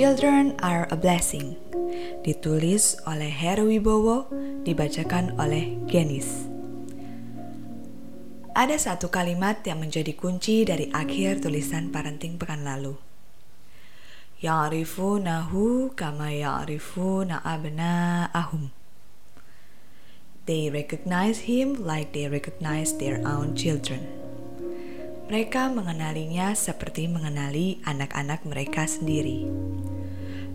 Children are a blessing. Ditulis oleh Heru Wibowo, dibacakan oleh Genis. Ada satu kalimat yang menjadi kunci dari akhir tulisan parenting pekan lalu. Ya'rifunahu kama ya'rifuna abna'ahum. They recognize him like they recognize their own children. Mereka mengenalinya seperti mengenali anak-anak mereka sendiri.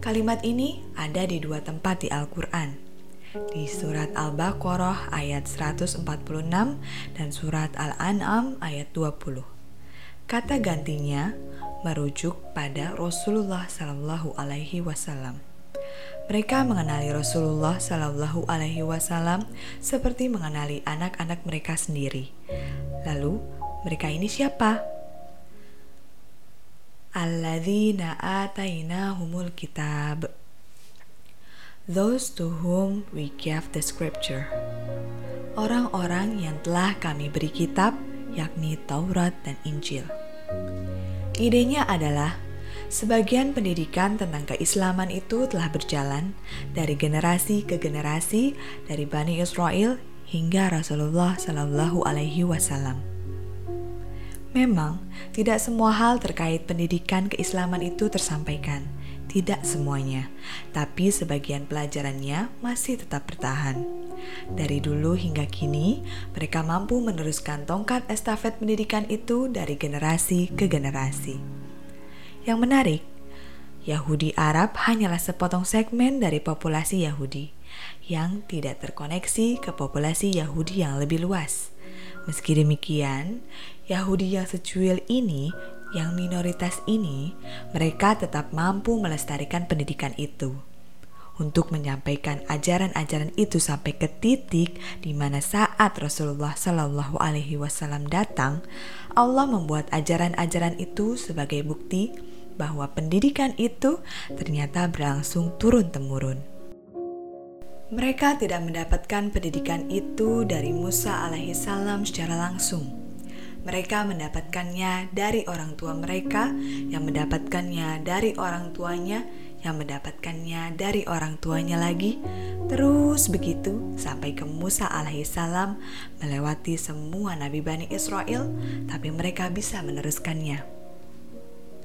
Kalimat ini ada di dua tempat di Al-Quran, di surat Al-Baqarah ayat 146 dan surat Al-An'am ayat 20. Kata gantinya merujuk pada Rasulullah Shallallahu Alaihi Wasallam. Mereka mengenali Rasulullah Shallallahu Alaihi Wasallam seperti mengenali anak-anak mereka sendiri. Lalu, mereka ini siapa? Alladzina atainahumul kitab. Those to whom we gave the scripture. Orang-orang yang telah kami beri kitab, yakni Taurat dan Injil. Idenya adalah Sebagian pendidikan tentang keislaman itu telah berjalan dari generasi ke generasi dari Bani Israel hingga Rasulullah Shallallahu Alaihi Wasallam. Memang tidak semua hal terkait pendidikan keislaman itu tersampaikan, tidak semuanya, tapi sebagian pelajarannya masih tetap bertahan. Dari dulu hingga kini, mereka mampu meneruskan tongkat estafet pendidikan itu dari generasi ke generasi. Yang menarik, Yahudi Arab hanyalah sepotong segmen dari populasi Yahudi yang tidak terkoneksi ke populasi Yahudi yang lebih luas. Meski demikian, Yahudi yang secuil ini, yang minoritas ini, mereka tetap mampu melestarikan pendidikan itu untuk menyampaikan ajaran-ajaran itu sampai ke titik di mana saat Rasulullah Shallallahu Alaihi Wasallam datang, Allah membuat ajaran-ajaran itu sebagai bukti bahwa pendidikan itu ternyata berlangsung turun-temurun. Mereka tidak mendapatkan pendidikan itu dari Musa alaihissalam secara langsung. Mereka mendapatkannya dari orang tua mereka, yang mendapatkannya dari orang tuanya, yang mendapatkannya dari orang tuanya lagi, terus begitu sampai ke Musa alaihissalam melewati semua nabi Bani Israel, tapi mereka bisa meneruskannya.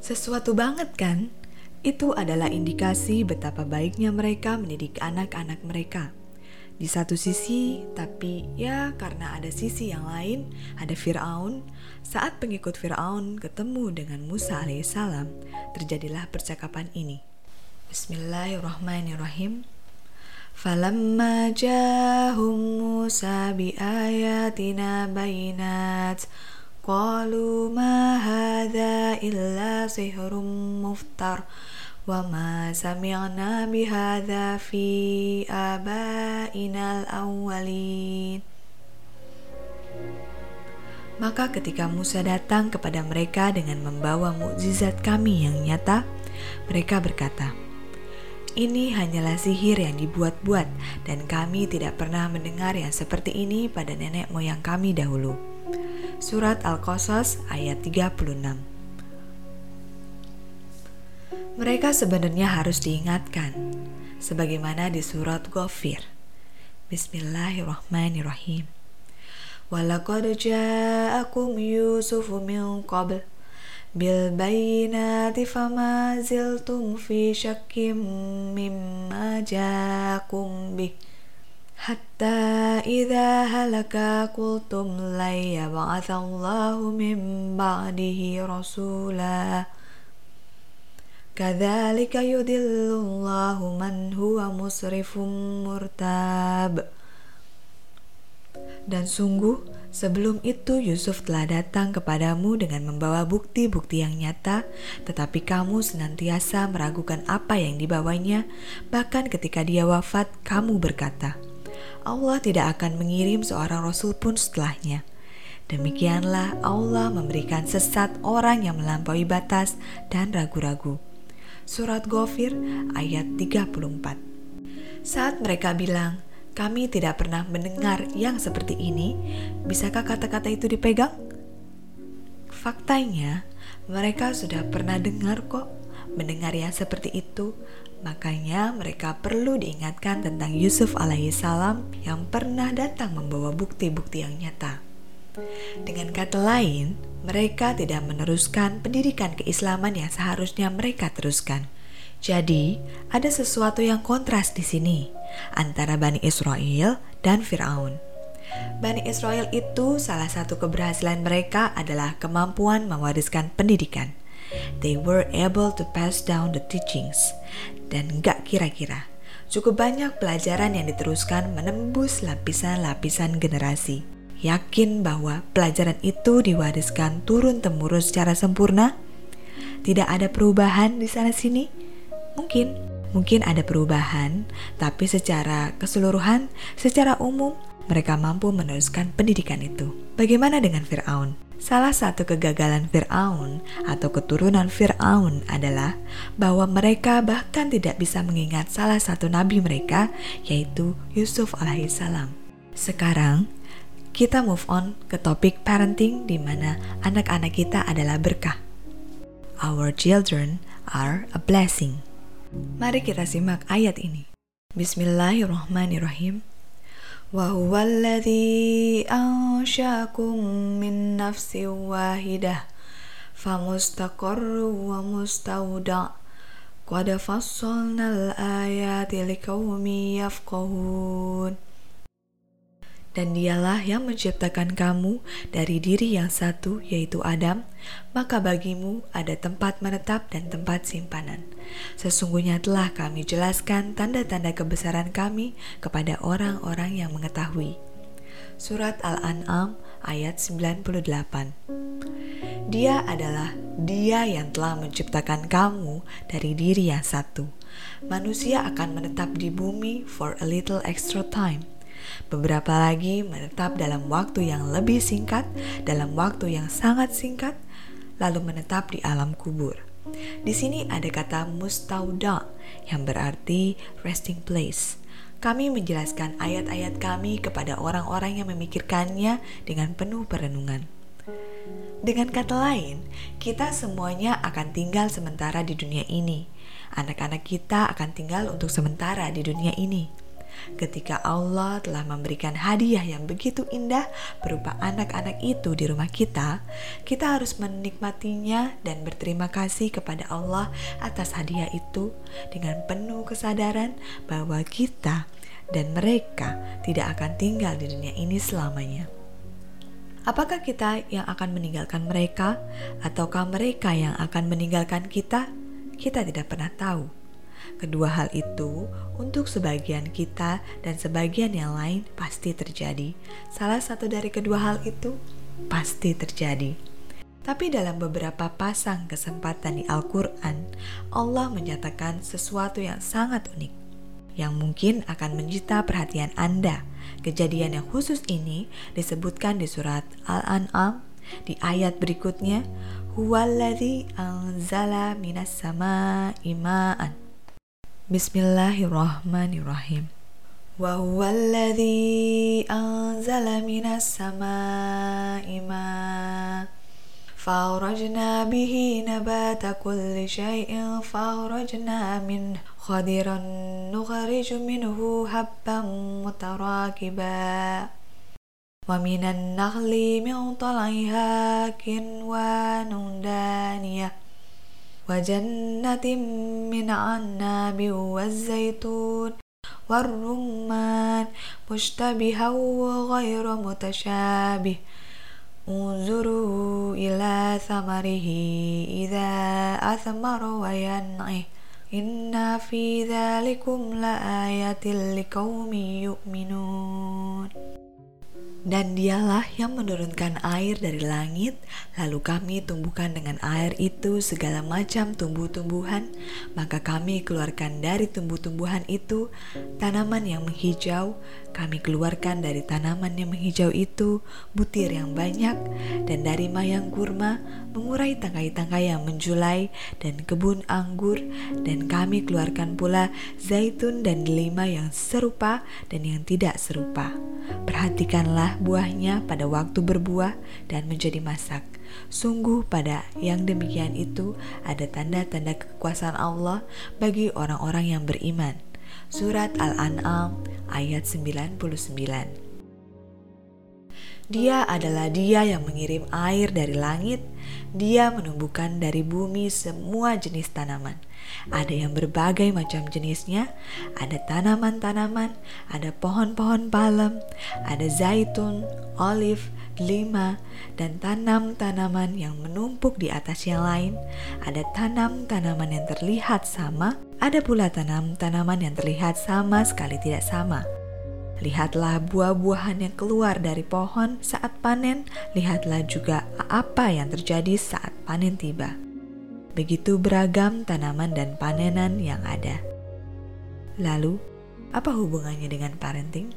Sesuatu banget kan? Itu adalah indikasi betapa baiknya mereka mendidik anak-anak mereka. Di satu sisi, tapi ya karena ada sisi yang lain, ada Fir'aun. Saat pengikut Fir'aun ketemu dengan Musa alaihissalam, terjadilah percakapan ini. Bismillahirrahmanirrahim. Falamma jahum Musa bi ayatina bayinat Qalu ma hadha illa sihrum muftar wa ma sami'na bihadha fi abainal awwalin Maka ketika Musa datang kepada mereka dengan membawa mukjizat kami yang nyata, mereka berkata, ini hanyalah sihir yang dibuat-buat, dan kami tidak pernah mendengar yang seperti ini pada nenek moyang kami dahulu. Surat Al-Qasas ayat 36 Mereka sebenarnya harus diingatkan, sebagaimana di surat Ghafir. Bismillahirrahmanirrahim. Walaqad ja'akum Yusuf min qabl bil bayinati fama ziltum fi syakkim mimma ja'akum bih حتى إذا هلك قلتم لن يبعث الله من بعده رسولا كذلك يدل الله من هو مسرف مرتاب Dan sungguh, sebelum itu Yusuf telah datang kepadamu dengan membawa bukti-bukti yang nyata, tetapi kamu senantiasa meragukan apa yang dibawanya, bahkan ketika dia wafat, kamu berkata, Allah tidak akan mengirim seorang rasul pun setelahnya. Demikianlah Allah memberikan sesat orang yang melampaui batas dan ragu-ragu. Surat Ghafir ayat 34 Saat mereka bilang, kami tidak pernah mendengar yang seperti ini, bisakah kata-kata itu dipegang? Faktanya, mereka sudah pernah dengar kok mendengar yang seperti itu, makanya mereka perlu diingatkan tentang Yusuf alaihissalam yang pernah datang membawa bukti-bukti yang nyata. Dengan kata lain, mereka tidak meneruskan pendidikan keislaman yang seharusnya mereka teruskan. Jadi, ada sesuatu yang kontras di sini antara Bani Israel dan Firaun. Bani Israel itu salah satu keberhasilan mereka adalah kemampuan mewariskan pendidikan. They were able to pass down the teachings. Dan gak kira-kira, cukup banyak pelajaran yang diteruskan menembus lapisan-lapisan generasi. Yakin bahwa pelajaran itu diwariskan turun-temurun secara sempurna? Tidak ada perubahan di sana-sini? Mungkin, mungkin ada perubahan, tapi secara keseluruhan, secara umum, mereka mampu meneruskan pendidikan itu. Bagaimana dengan Firaun? Salah satu kegagalan Firaun atau keturunan Firaun adalah bahwa mereka bahkan tidak bisa mengingat salah satu nabi mereka, yaitu Yusuf alaihissalam. Sekarang, kita move on ke topik parenting di mana anak-anak kita adalah berkah. Our children are a blessing. Mari kita simak ayat ini. Bismillahirrahmanirrahim. وهو الذي أنشأكم من نفس واحدة فمستقر ومستودع قد فصلنا الآيات لقوم يفقهون dan dialah yang menciptakan kamu dari diri yang satu, yaitu Adam, maka bagimu ada tempat menetap dan tempat simpanan. Sesungguhnya telah kami jelaskan tanda-tanda kebesaran kami kepada orang-orang yang mengetahui. Surat Al-An'am ayat 98 Dia adalah dia yang telah menciptakan kamu dari diri yang satu. Manusia akan menetap di bumi for a little extra time Beberapa lagi menetap dalam waktu yang lebih singkat, dalam waktu yang sangat singkat, lalu menetap di alam kubur. Di sini ada kata mustauda yang berarti resting place. Kami menjelaskan ayat-ayat kami kepada orang-orang yang memikirkannya dengan penuh perenungan. Dengan kata lain, kita semuanya akan tinggal sementara di dunia ini. Anak-anak kita akan tinggal untuk sementara di dunia ini ketika Allah telah memberikan hadiah yang begitu indah berupa anak-anak itu di rumah kita, kita harus menikmatinya dan berterima kasih kepada Allah atas hadiah itu dengan penuh kesadaran bahwa kita dan mereka tidak akan tinggal di dunia ini selamanya. Apakah kita yang akan meninggalkan mereka, ataukah mereka yang akan meninggalkan kita? Kita tidak pernah tahu. Kedua hal itu untuk sebagian kita dan sebagian yang lain pasti terjadi. Salah satu dari kedua hal itu pasti terjadi. Tapi dalam beberapa pasang kesempatan di Al-Quran, Allah menyatakan sesuatu yang sangat unik yang mungkin akan mencita perhatian Anda. Kejadian yang khusus ini disebutkan di surat Al-An'am di ayat berikutnya, Huwaladzi anzala minas sama ima'an Bismillahirrahmanirrahim. Wa huwa alladhi anzala minas samaa'i ma فأخرجنا به نبات كل شيء فأخرجنا منه خضرا نخرج منه حبا متراكبا ومن النخل من طلعها كنوان دانيه وجنة من عناب والزيتون والرمان مشتبها وغير متشابه. انظروا إلى ثمره إذا أثمر وينعه. إن في ذلكم لآية لقوم يؤمنون. Dan dialah yang menurunkan air dari langit, lalu kami tumbuhkan dengan air itu segala macam tumbuh-tumbuhan, maka kami keluarkan dari tumbuh-tumbuhan itu tanaman yang menghijau, kami keluarkan dari tanaman yang menghijau itu butir yang banyak, dan dari mayang kurma mengurai tangkai-tangkai yang menjulai, dan kebun anggur, dan kami keluarkan pula zaitun dan delima yang serupa dan yang tidak serupa. Perhatikanlah buahnya pada waktu berbuah dan menjadi masak. Sungguh pada yang demikian itu ada tanda-tanda kekuasaan Allah bagi orang-orang yang beriman. Surat Al-An'am ayat 99 dia adalah Dia yang mengirim air dari langit. Dia menumbuhkan dari bumi semua jenis tanaman. Ada yang berbagai macam jenisnya. Ada tanaman-tanaman, ada pohon-pohon palem, ada zaitun, olive, lima, dan tanam-tanaman yang menumpuk di atas yang lain. Ada tanam-tanaman yang terlihat sama, ada pula tanam-tanaman yang terlihat sama sekali tidak sama. Lihatlah buah-buahan yang keluar dari pohon saat panen, lihatlah juga apa yang terjadi saat panen tiba. Begitu beragam tanaman dan panenan yang ada. Lalu, apa hubungannya dengan parenting?